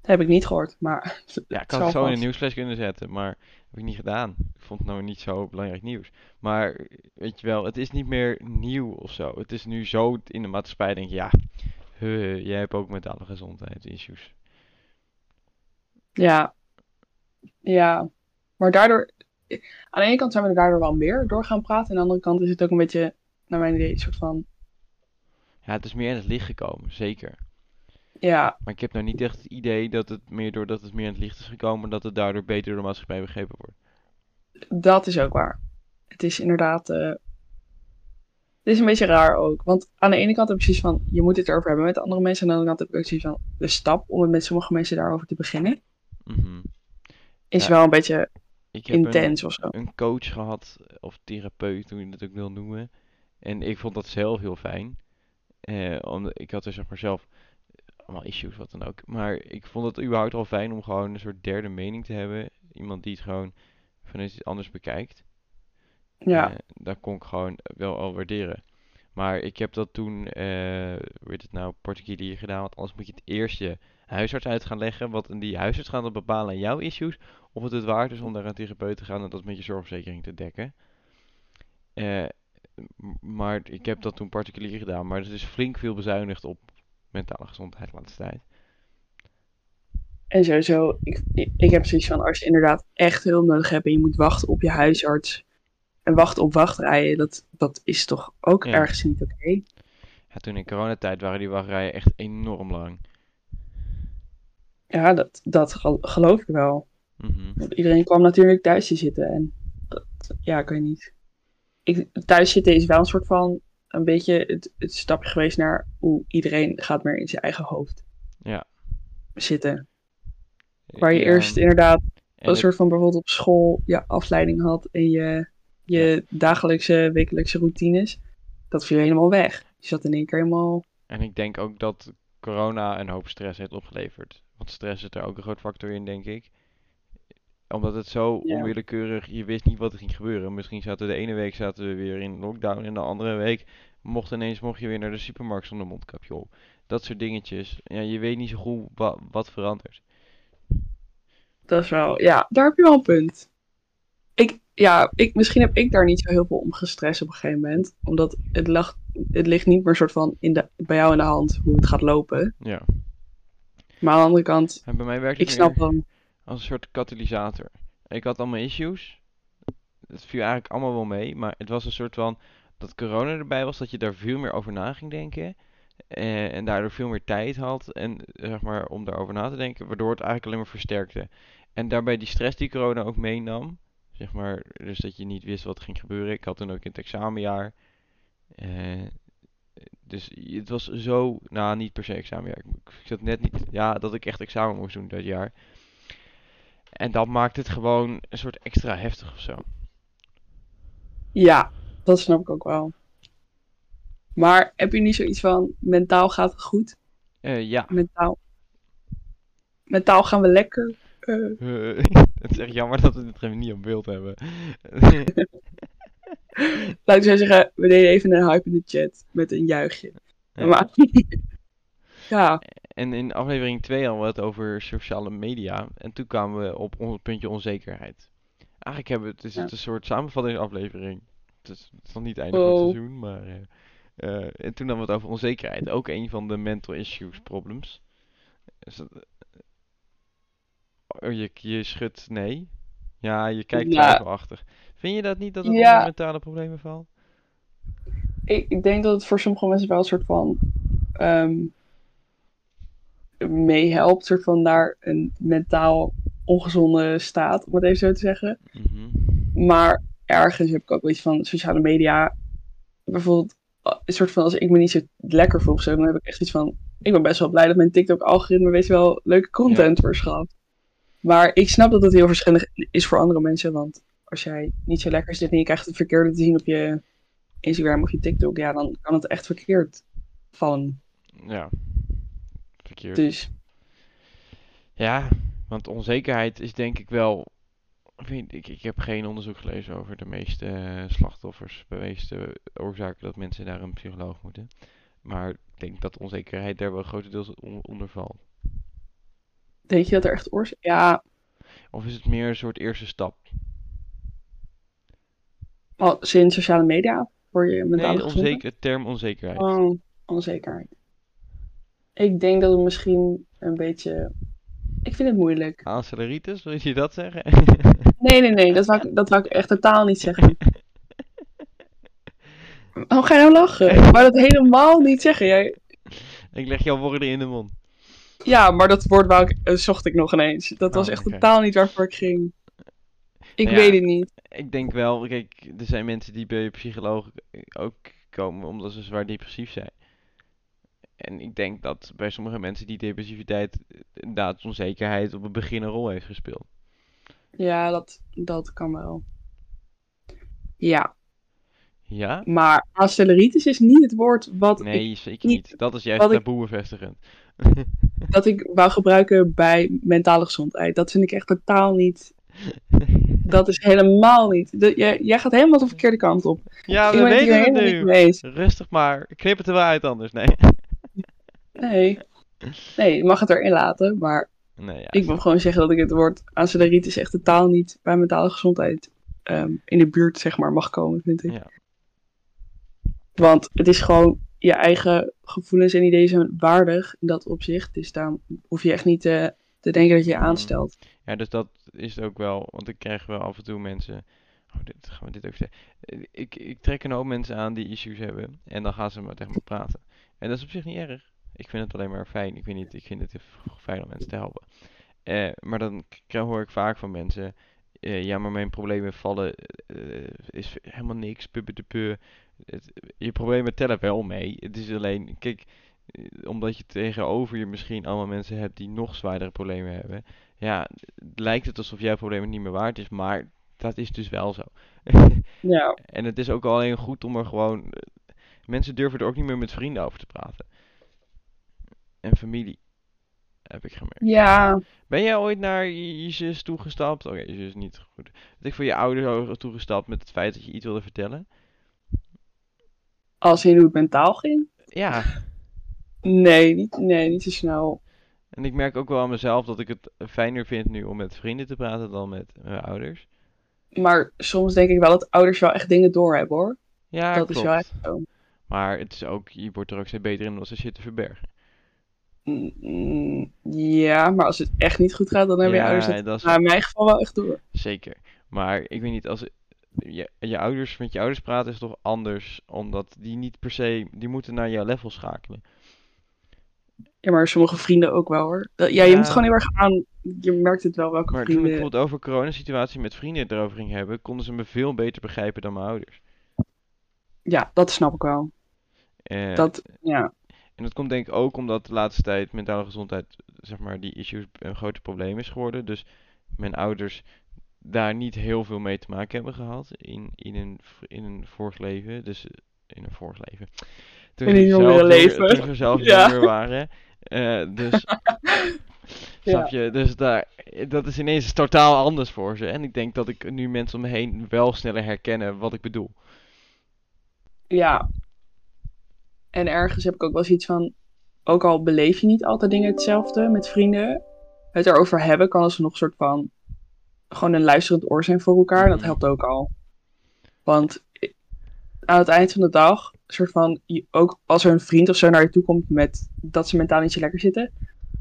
Dat heb ik niet gehoord, maar Ja, ik had het zo in een nieuwsflash kunnen zetten, maar heb ik niet gedaan. Ik vond het nou niet zo belangrijk nieuws. Maar weet je wel, het is niet meer nieuw of zo. Het is nu zo in de maatschappij, denk je, ja, huh, jij hebt ook mentale gezondheidsissues. Ja, ja. Maar daardoor, aan de ene kant zijn we er daardoor wel meer door gaan praten. En aan de andere kant is het ook een beetje, naar mijn idee, soort van, Ja, het is meer in het licht gekomen, zeker. ja, Maar ik heb nou niet echt het idee dat het meer doordat het meer in het licht is gekomen, dat het daardoor beter door de maatschappij begrepen wordt. dat is ook waar. Het is inderdaad, eh, het is een beetje raar ook. Want aan de ene kant heb ik zoiets van, je moet het erover hebben met andere mensen. En aan de andere kant heb ik zoiets van, de stap om het met sommige mensen daarover te beginnen, Mhm. is Ja, wel een beetje Ik heb een, intens of zo. een coach gehad, of therapeut, hoe je het ook wil noemen. En ik vond dat zelf heel fijn. Eh, omdat ik had er zeg maar zelf allemaal issues, wat dan ook. Maar ik vond het überhaupt al fijn om gewoon een soort derde mening te hebben. Iemand die het gewoon vanuit iets anders bekijkt. Ja, Eh, dat kon ik gewoon wel al waarderen. Maar ik heb dat toen, eh hoe heet het nou, particulier gedaan. Want anders moet je het eerst je huisarts uit gaan leggen. Want en die huisarts gaat dan bepalen aan jouw issues. Of het het waard is om naar een therapeut te gaan en dat met je zorgverzekering te dekken. Eh, m- maar ik heb dat toen particulier gedaan. Maar het is flink veel bezuinigd op mentale gezondheid de laatste tijd. en sowieso, ik, ik, heb zoiets van, als je inderdaad echt hulp nodig hebt en je moet wachten op je huisarts en wachten op wachtrijen, dat, dat is toch ook Ja. ergens niet oké? Ja, toen in coronatijd waren die wachtrijen echt enorm lang. Ja, dat, dat gel- geloof ik wel. Mhm. Want iedereen kwam natuurlijk thuis te zitten en dat, ja, ik weet niet. Ik, thuis zitten is wel een soort van een beetje het, het stapje geweest naar hoe iedereen gaat meer in zijn eigen hoofd Ja. zitten. Waar je Ja, eerst inderdaad en een het- soort van bijvoorbeeld op school je afleiding had en je, je dagelijkse, wekelijkse routines. Dat viel helemaal weg. Je zat in één keer helemaal. En ik denk ook dat corona een hoop stress heeft opgeleverd. Want stress is er ook een groot factor in, denk ik. Omdat het zo Ja. onwillekeurig, je wist niet wat er ging gebeuren. Misschien zaten we de ene week zaten we weer in lockdown en de andere week mocht ineens mocht je weer naar de supermarkt zonder mondkapje op. Dat soort dingetjes. Ja, je weet niet zo goed wa- wat verandert. Dat is wel. Ja, daar heb je wel een punt. Ik, ja, ik, misschien heb ik daar niet zo heel veel om gestrest op een gegeven moment. Omdat het, lag, het ligt niet meer soort van in de, bij jou in de hand hoe het gaat lopen. Ja. Maar aan de andere kant, En bij mij werkt ik het snap meer dan. Als een soort katalysator. Ik had allemaal issues. Het viel eigenlijk allemaal wel mee, maar het was een soort van dat corona erbij was, dat je daar veel meer over na ging denken. eh, en daardoor veel meer tijd had en, zeg maar, om daarover na te denken, waardoor het eigenlijk alleen maar versterkte. En daarbij die stress die corona ook meenam, zeg maar, dus dat je niet wist wat ging gebeuren. Ik had toen ook in het examenjaar. eh, dus het was zo, nou niet per se examenjaar. Ik, ik zat net niet, ja, dat ik echt examen moest doen dat jaar. En dat maakt het gewoon een soort extra heftig of zo. Ja, dat snap ik ook wel. Maar heb je niet zoiets van mentaal gaat het goed? Eh, ja, Mentaal. Mentaal gaan we lekker. Eh, Eh, het is echt jammer dat we dit niet op beeld hebben. laten we zeggen, we deden even een hype in de chat met een juichje. Maar ja, En in aflevering 2 hadden we het over sociale media. En toen kwamen we op on- het puntje onzekerheid. Eigenlijk hebben we, het is Ja. het een soort samenvattingsaflevering. Het is, het is nog niet het einde van het Oh. seizoen, maar... eh, eh, en toen hadden we het over onzekerheid. Ook een van de mental issues problems. Is dat- oh, je, je schudt nee. Ja, je kijkt Ja. twijfelachtig. Vind je dat niet dat het Ja. onder mentale problemen valt? ik, ik denk dat het voor sommige mensen wel een soort van meehelpt, soort van naar een mentaal ongezonde staat, om het even zo te zeggen. Mhm. Maar ergens heb ik ook iets van sociale media. Bijvoorbeeld, een soort van als ik me niet zo lekker voel of zo, dan heb ik echt iets van. Ik ben best wel blij dat mijn TikTok-algoritme, weet je wel, leuke content verschaft. Maar ik snap dat het heel verschillend is voor andere mensen. Want als jij niet zo lekker zit en je krijgt het verkeerde te zien op je Instagram of je TikTok, ja, dan kan het echt verkeerd vallen. Ja. Dus Ja, want onzekerheid is denk ik wel. Ik, ik, ik heb geen onderzoek gelezen over de meeste eh, slachtoffers, de meeste oorzaken dat mensen naar een psycholoog moeten. Maar ik denk dat onzekerheid daar wel grotendeels on- onder valt. denk je dat er echt oorzaak... Ja, Of is het meer een soort eerste stap? al sinds sociale media voor je mentale Nee, de onzeker, term onzekerheid. Oh, onzekerheid. Ik denk dat het misschien een beetje. Ik vind het moeilijk. Aceleritis, wil je dat zeggen? Nee, nee, nee, dat wou ik, dat wou ik echt totaal niet zeggen. Waarom ga je nou lachen? Ik wou dat helemaal niet zeggen. Jij... ik leg jouw woorden in de mond. Ja, maar dat woord wou ik, eh, zocht ik nog ineens. Dat was Oh, echt totaal niet waarvoor ik ging. Ik Ja. weet het niet. Ik denk wel, kijk, er zijn mensen die bij psycholoog ook komen omdat ze zwaar depressief zijn. En ik denk dat bij sommige mensen die depressiviteit eh, inderdaad onzekerheid op het begin een rol heeft gespeeld. Ja, dat, dat kan wel. Ja, Ja? maar aceleritis is niet het woord wat, ik, Nee, zeker niet niet. Dat is juist ik- taboe bevestigend. dat ik wou gebruiken bij mentale gezondheid. Dat vind ik echt totaal niet. Dat is helemaal niet. Jij, jij gaat helemaal de verkeerde kant op. ja, ik we weten het niet nu. Rustig maar. Knip het er wel uit anders. Nee. Nee. Nee, je mag het erin laten. Maar Nee, ja. ik wil gewoon zeggen dat ik het woord aceleritis echt totaal niet bij mentale gezondheid ehm, in de buurt, zeg maar, mag komen, vind ik. Ja. Want het is gewoon je eigen gevoelens en ideeën zijn waardig in dat opzicht. Dus daar hoef je echt niet te, te denken dat je je Mm. aanstelt. Ja, dus dat is ook wel, want ik krijg wel af en toe mensen. Oh, dit, gaan we dit even zeggen. Eh, Ik, ik trek een hoop mensen aan die issues hebben. En dan gaan ze maar tegen me praten. En dat is op zich niet erg. Ik vind het alleen maar fijn. Ik weet niet, ik vind het fijn om mensen te helpen. Eh, maar dan hoor ik vaak van mensen. eh, ja, maar mijn problemen vallen. eh, is helemaal niks. Puppe de pu. Het- Je problemen tellen wel mee. Het is alleen, kijk, omdat je tegenover je misschien allemaal mensen hebt die nog zwaardere problemen hebben ja, lijkt het alsof jouw probleem het niet meer waard is, maar dat is dus wel zo. Ja, En het is ook alleen goed om er gewoon. Mensen durven er ook niet meer met vrienden over te praten. En familie, heb ik gemerkt. ja, Ben jij ooit naar je, zus toegestapt? Oké, je zus is niet goed. Dat ik voor je ouders toegestapt met het feit dat je iets wilde vertellen? als in hoe het mentaal ging. Ja, Nee, niet, nee, niet zo snel. en ik merk ook wel aan mezelf dat ik het fijner vind nu om met vrienden te praten dan met mijn ouders. Maar soms denk ik wel dat ouders wel echt dingen doorhebben hoor. Ja, dat is wel klopt. echt zo. Maar het is ook, je wordt er ook steeds beter in om dat soort shit te verbergen. Ja, maar als het echt niet goed gaat, dan hebben je ouders het is nou, in mijn geval wel echt door. Zeker. Maar ik weet niet, als je, je ouders met je ouders praten is toch anders, omdat die niet per se, die moeten naar jouw level schakelen. Ja, maar sommige vrienden ook wel hoor. Dat- ja, je Ja. moet gewoon heel erg aan. Je merkt het wel welke Maar toen ik vrienden. bijvoorbeeld over coronasituatie met vrienden het erover ging hebben, konden ze me veel beter begrijpen dan mijn ouders. Ja, dat snap ik wel. Eh, Dat, ja. En dat komt denk ik ook omdat de laatste tijd mentale gezondheid, zeg maar, die issues een groot probleem is geworden. Dus mijn ouders daar niet heel veel mee te maken hebben gehad in, in, een, in een vorig leven. Dus eh, in een vorig leven. Toen In ze een zelf jongere jonger- leven. Toen ze zelf Ja. jonger waren. Eh, dus Snap je? Dus daar, dat is ineens totaal anders voor ze. En ik denk dat ik nu mensen om me heen wel sneller herkennen wat ik bedoel. Ja. En ergens heb ik ook wel zoiets van, ook al beleef je niet altijd dingen hetzelfde met vrienden, het erover hebben kan als nog een soort van, gewoon een luisterend oor zijn voor elkaar. Dat Mhm. helpt ook al. Want aan het eind van de dag, soort van, ook als er een vriend of zo naar je toe komt met dat ze mentaal niet zo lekker zitten,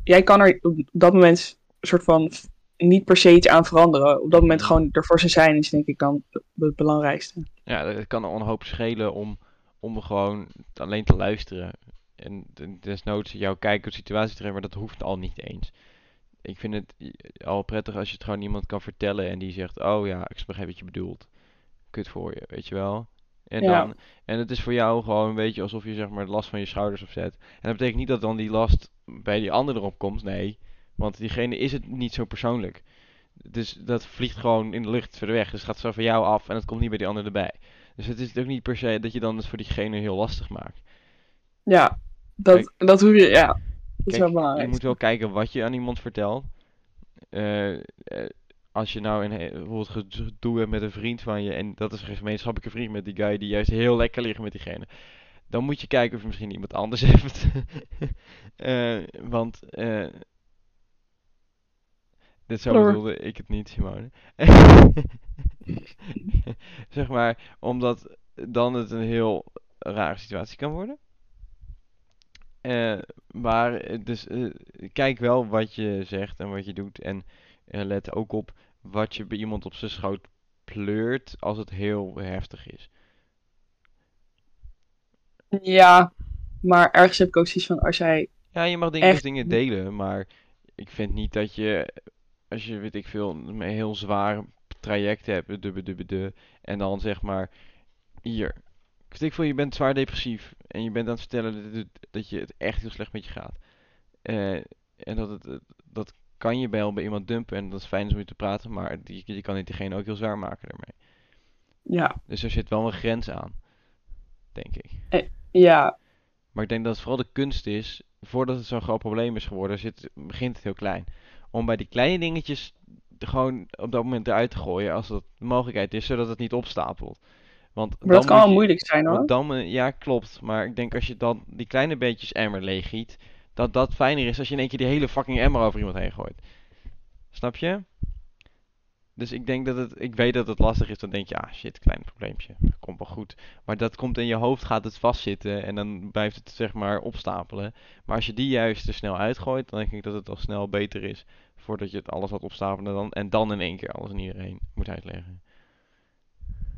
jij kan er op dat moment soort van niet per se iets aan veranderen. Op dat moment gewoon ervoor ze zijn is denk ik dan het belangrijkste. Ja, het kan een hoop schelen om, om gewoon alleen te luisteren. En de- desnoods jouw kijk op de situatie te maar dat hoeft al niet eens. Ik vind het al prettig als je het gewoon iemand kan vertellen en die zegt, oh ja, ik begrijp wat je bedoelt. Kut voor je, weet je wel. En, Ja. dan, en het is voor jou gewoon een beetje alsof je zeg maar de last van je schouders opzet. En dat betekent niet dat dan die last bij die ander erop komt, nee. Want diegene is het niet zo persoonlijk. Dus dat vliegt gewoon in de lucht verder weg. Dus het gaat zo van jou af en het komt niet bij die ander erbij. Dus het is ook niet per se dat je dan het voor diegene heel lastig maakt. Ja, dat, Kijk. dat hoef je, ja, dat is wel je moet wel kijken wat je aan iemand vertelt. Eh, eh, als je nou een, bijvoorbeeld ge- gedoe hebt met een vriend van je en dat is een gemeenschappelijke vriend met die guy die juist heel lekker ligt met diegene. Dan moet je kijken of je misschien iemand anders hebt. Eh, want eh dit zo bedoelde ik het niet, Simone. zeg maar, omdat dan het een heel rare situatie kan worden. Eh, maar eh, dus eh, kijk wel wat je zegt en wat je doet. En let ook op wat je bij iemand op zijn schoot pleurt als het heel heftig is. Ja, maar ergens heb ik ook zoiets van, als jij, Ja, je mag dingen, Echt dingen delen, maar ik vind niet dat je, als je, weet ik veel, een heel zwaar traject hebt, dubbe dubbe de, en dan zeg maar, hier, ik veel, je bent zwaar depressief en je bent aan het vertellen dat, dat je het echt heel slecht met je gaat. Eh, en dat het, het- dat kan je wel bij iemand dumpen en dat is fijn om je te praten, maar die, je kan niet diegene ook heel zwaar maken daarmee. ja, Dus er zit wel een grens aan, denk ik. ja, Maar ik denk dat het vooral de kunst is, voordat het zo'n groot probleem is geworden, zit, begint het heel klein. Om bij die kleine dingetjes gewoon op dat moment eruit te gooien, als dat de mogelijkheid is, zodat het niet opstapelt. Want maar dat kan wel je- moeilijk zijn hoor. Dan, eh, ja, klopt. Maar ik denk als je dan die kleine beetjes emmer leeggiet, dat dat fijner is als je in één keer die hele fucking emmer over iemand heen gooit. Snap je? Dus ik denk dat het, ik weet dat het lastig is, dan denk je, ah shit, klein probleempje, komt wel goed. Maar dat komt in je hoofd, gaat het vastzitten en dan blijft het zeg maar opstapelen. Maar als je die juist er snel uitgooit, dan denk ik dat het al snel beter is, voordat je het alles had opstapelen en dan, en dan in één keer alles en iedereen moet uitleggen.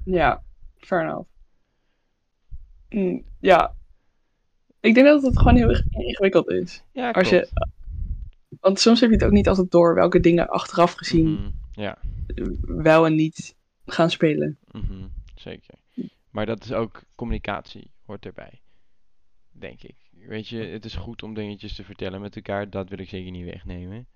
Ja, fair enough. Mm, ja, ik denk dat het gewoon heel erg ingewikkeld is. Ja, Als je, want soms heb je het ook niet altijd door welke dingen achteraf gezien Mhm, Ja. Wel en niet gaan spelen. Mhm, zeker. Maar dat is ook communicatie, hoort erbij. Denk ik. Weet je, het is goed om dingetjes te vertellen met elkaar, dat wil ik zeker niet wegnemen.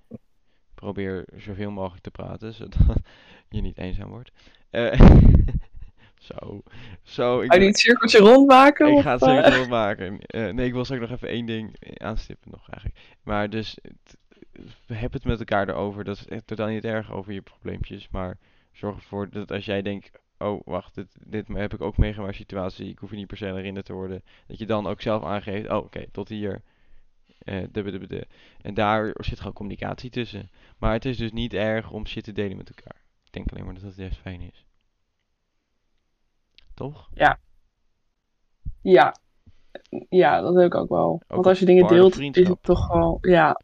Probeer zoveel mogelijk te praten, zodat je niet eenzaam wordt. Eh, zo, zo. Ik, Ga je het cirkeltje rondmaken? ik of, ga het zeker wel maken. Eh, nee, ik wil straks nog even één ding aanstippen nog eigenlijk. Maar dus, heb het met elkaar erover. Dat is echt totaal niet erg over je probleempjes. Maar zorg ervoor dat als jij denkt, oh wacht, dit, dit heb ik ook meegemaakt situatie. Ik hoef je niet per se herinnerd te worden. Dat je dan ook zelf aangeeft, oh oké, tot hier. Eh, dubbe, dubbe, de. En daar zit gewoon communicatie tussen. Maar het is dus niet erg om shit te delen met elkaar. Ik denk alleen maar dat dat juist fijn is. Toch? Ja. ja, dat heb ik ook wel. Want een als je dingen deelt, is het toch wel, ja.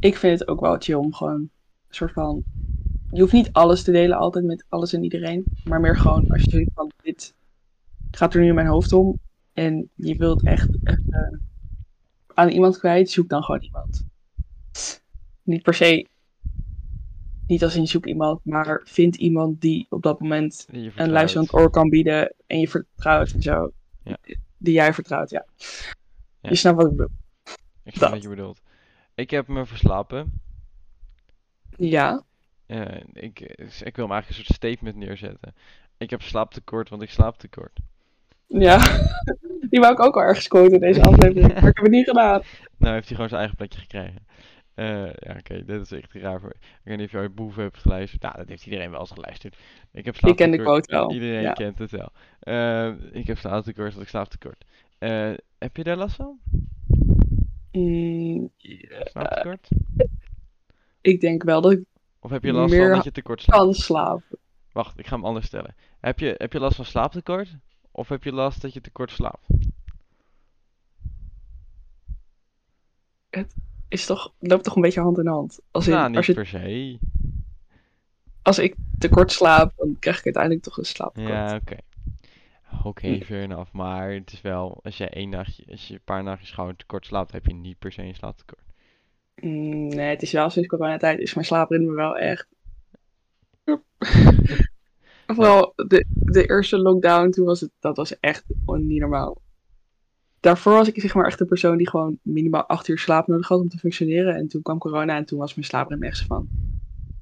Ik vind het ook wel chill om gewoon een soort van. Je hoeft niet alles te delen altijd met alles en iedereen. Maar meer gewoon als je zoiets van dit gaat er nu in mijn hoofd om. En je wilt echt, eh, aan iemand kwijt, zoek dan gewoon iemand. Niet per se. Niet als in zoek iemand, maar vind iemand die op dat moment een luisterend oor kan bieden en je vertrouwt en zo. Ja. Die jij vertrouwt, ja. Ja. Je snapt wat ik bedoel. Ik snap Dat. wat je bedoelt. Ik heb me verslapen. Ja, Eh, ik, ik wil maar eigenlijk een soort statement neerzetten. Ik heb slaaptekort, want ik slaap tekort. Ja, die wou ik ook al ergens quoten in deze aflevering, maar ik heb het niet gedaan. Nou heeft hij gewoon zijn eigen plekje gekregen. Eh, ja, oké, dit is echt raar voor. Ik weet niet of je ooit Boef hebt geluisterd. Nou, dat heeft iedereen wel eens geluisterd. Ik heb Ik ken de slaaptekort. quote wel. Iedereen Ja. kent het wel. Eh, ik heb slaaptekort, dat ik slaaptekort. Eh, heb je daar last van? Mm, Slaaptekort? ik denk wel dat ik Of heb je last meer van dat je tekort slaapt? kan slapen. Wacht, ik ga hem anders stellen. Heb je, heb je last van slaaptekort? Of heb je last dat je tekort slaapt? Is toch, loopt toch een beetje hand in hand. Als, in, nou, niet als, je, per se. als ik tekort slaap, dan krijg ik uiteindelijk toch een slaaptekort. Ja, oké. Oké, Hm. fair enough. Maar het is wel, als je één nachtje, als je een paar nachtjes gewoon tekort slaapt, heb je niet per se een slaaptekort. Mm, nee, het is wel sinds coronatijd is mijn slaapritme wel echt. Vooral de, de eerste lockdown, toen was het, dat was echt niet normaal. Daarvoor was ik zeg maar echt een persoon die gewoon minimaal acht uur slaap nodig had om te functioneren. En toen kwam corona en toen was mijn slaapritme echt van.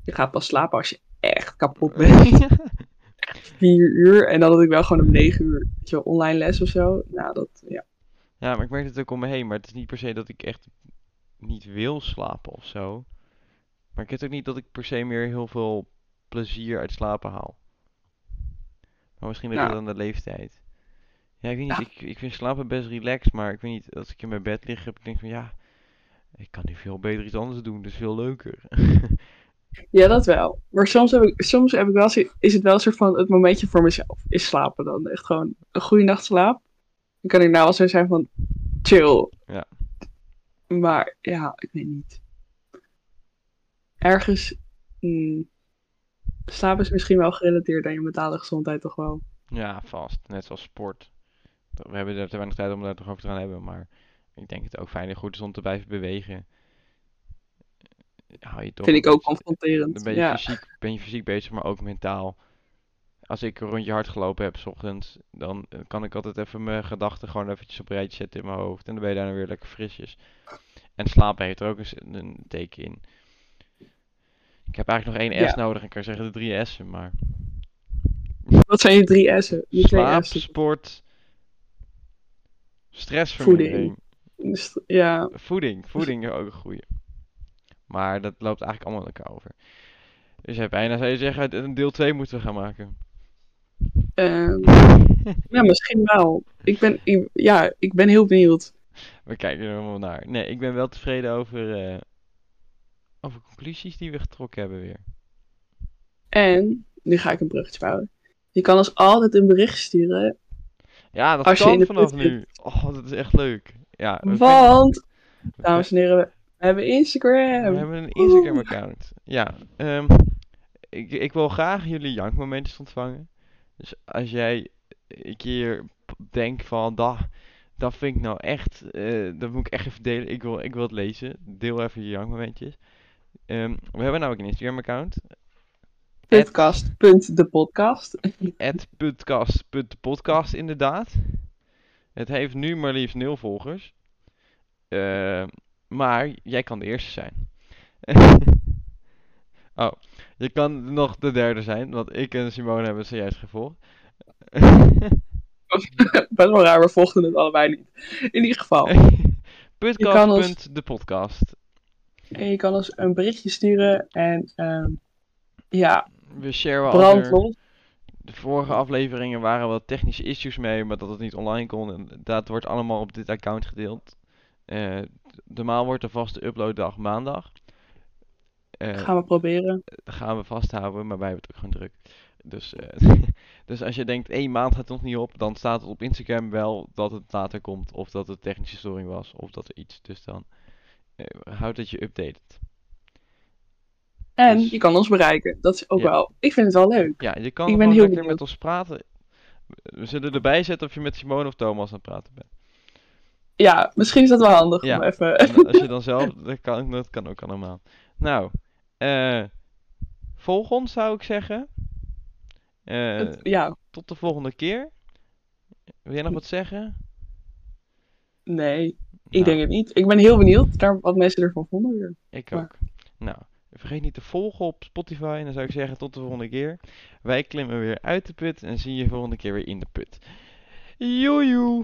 Je gaat pas slapen als je echt kapot bent. Vier uur. En dan had ik wel gewoon om negen uur weet je wel, online les of zo. Nou, dat, ja. Ja, maar ik merk het ook om me heen. Maar het is niet per se dat ik echt niet wil slapen of zo. Maar ik heb ook niet dat ik per se meer heel veel plezier uit slapen haal. Maar misschien ligt het aan de leeftijd. Ja, ik weet niet. Ja. Ik, ik vind slapen best relaxed. Maar ik weet niet, als ik in mijn bed lig, heb ik denk van ja, ik kan nu veel beter iets anders doen. Is veel leuker. Ja, dat wel. Maar soms heb ik, soms heb ik wel, is het wel een soort van het momentje voor mezelf. Is slapen dan. Echt gewoon een goede nacht slaap. Dan kan ik nou wel zo zijn van chill. Ja. Maar ja, ik weet niet. Ergens. mm, slaap is misschien wel gerelateerd aan je mentale gezondheid toch wel. Ja, vast. Net zoals sport. We hebben er te weinig tijd om daar toch over te gaan hebben. Maar ik denk het ook fijn en goed is om te blijven bewegen. Hou je toch Vind ik ook confronterend. Dan ben je, Ja. fysiek, ben je fysiek bezig, maar ook mentaal. Als ik een rondje hard gelopen heb, s ochtends, dan eh, kan ik altijd even mijn gedachten gewoon eventjes op rijtje zetten in mijn hoofd. En dan ben je daarna weer lekker frisjes. En slapen heeft er ook een, een teken in. Ik heb eigenlijk nog één Ja. S nodig. Ik kan zeggen de drie S'en, maar... Wat zijn je drie S'en? Je Slaap, sport, stressvermindering. Dus, Ja, Voeding, voeding is ook een goeie. Maar dat loopt eigenlijk allemaal elkaar over. Dus ja, bijna zou je zeggen, een deel 2 moeten we gaan maken. ehm, ja, misschien wel. Ik ben, ik- ja, ik ben heel benieuwd. We kijken er helemaal naar. Nee, ik ben wel tevreden over, eh, over conclusies die we getrokken hebben weer. En, nu ga ik een bruggetje bouwen. Je kan ons altijd een bericht sturen. Ja, dat Als je in kan de vanaf nu. Oh, dat is echt leuk. Ja, Want, dames en heren, we hebben we Instagram. hebben een Instagram account. Ja, ehm, ik, ik wil graag jullie jankmomentjes ontvangen. Dus als jij een keer denkt van, dat, dat vind ik nou echt, eh, dat moet ik echt even delen. Ik wil, ik wil het lezen. Deel even je jankmomentjes. Ehm, we hebben ook een Instagram account. Podcast.depodcast. podcast.podcast inderdaad. Het heeft nu maar liefst nul volgers. Eh, maar jij kan de eerste zijn. oh, je kan nog de derde zijn, want ik en Simone hebben het zojuist gevolgd. Best wel raar, we volgden het allebei niet. In ieder geval. kan ons- Podcast.depodcast. En je kan ons een berichtje sturen. En ehm, ja, We sharen brand alweer- los. De vorige afleveringen waren wel technische issues mee, maar dat het niet online kon. En dat wordt allemaal op dit account gedeeld. Eh normaal wordt de vaste uploaddag maandag. Eh, Gaan we proberen. dat gaan we vasthouden, maar wij hebben het ook gewoon druk. Dus, eh, dus als je denkt, één maand gaat nog niet op, dan staat het op Instagram wel dat het later komt. Of dat het technische storing was, of dat er iets. Dus dan eh, houd het je updated. En dus- je kan ons bereiken. Dat is ook Ja. wel. Ik vind het wel leuk. Ja, je kan Ik ben heel lekker met ons praten. We zullen erbij zetten of je met Simone of Thomas aan het praten bent. Ja, misschien is dat wel handig Ja. om even. En als je dan zelf, dat kan, dat kan ook allemaal. Nou, eh volg ons zou ik zeggen. Eh, het- ja, tot de volgende keer. Wil jij nog wat zeggen? nee. Ik Nou, denk het niet. Ik ben heel benieuwd naar wat mensen ervan vonden weer. Ik maar- ook. Nou, vergeet niet te volgen op Spotify. En dan zou ik zeggen tot de volgende keer. Wij klimmen weer uit de put en zien je volgende keer weer in de put. Joejoe.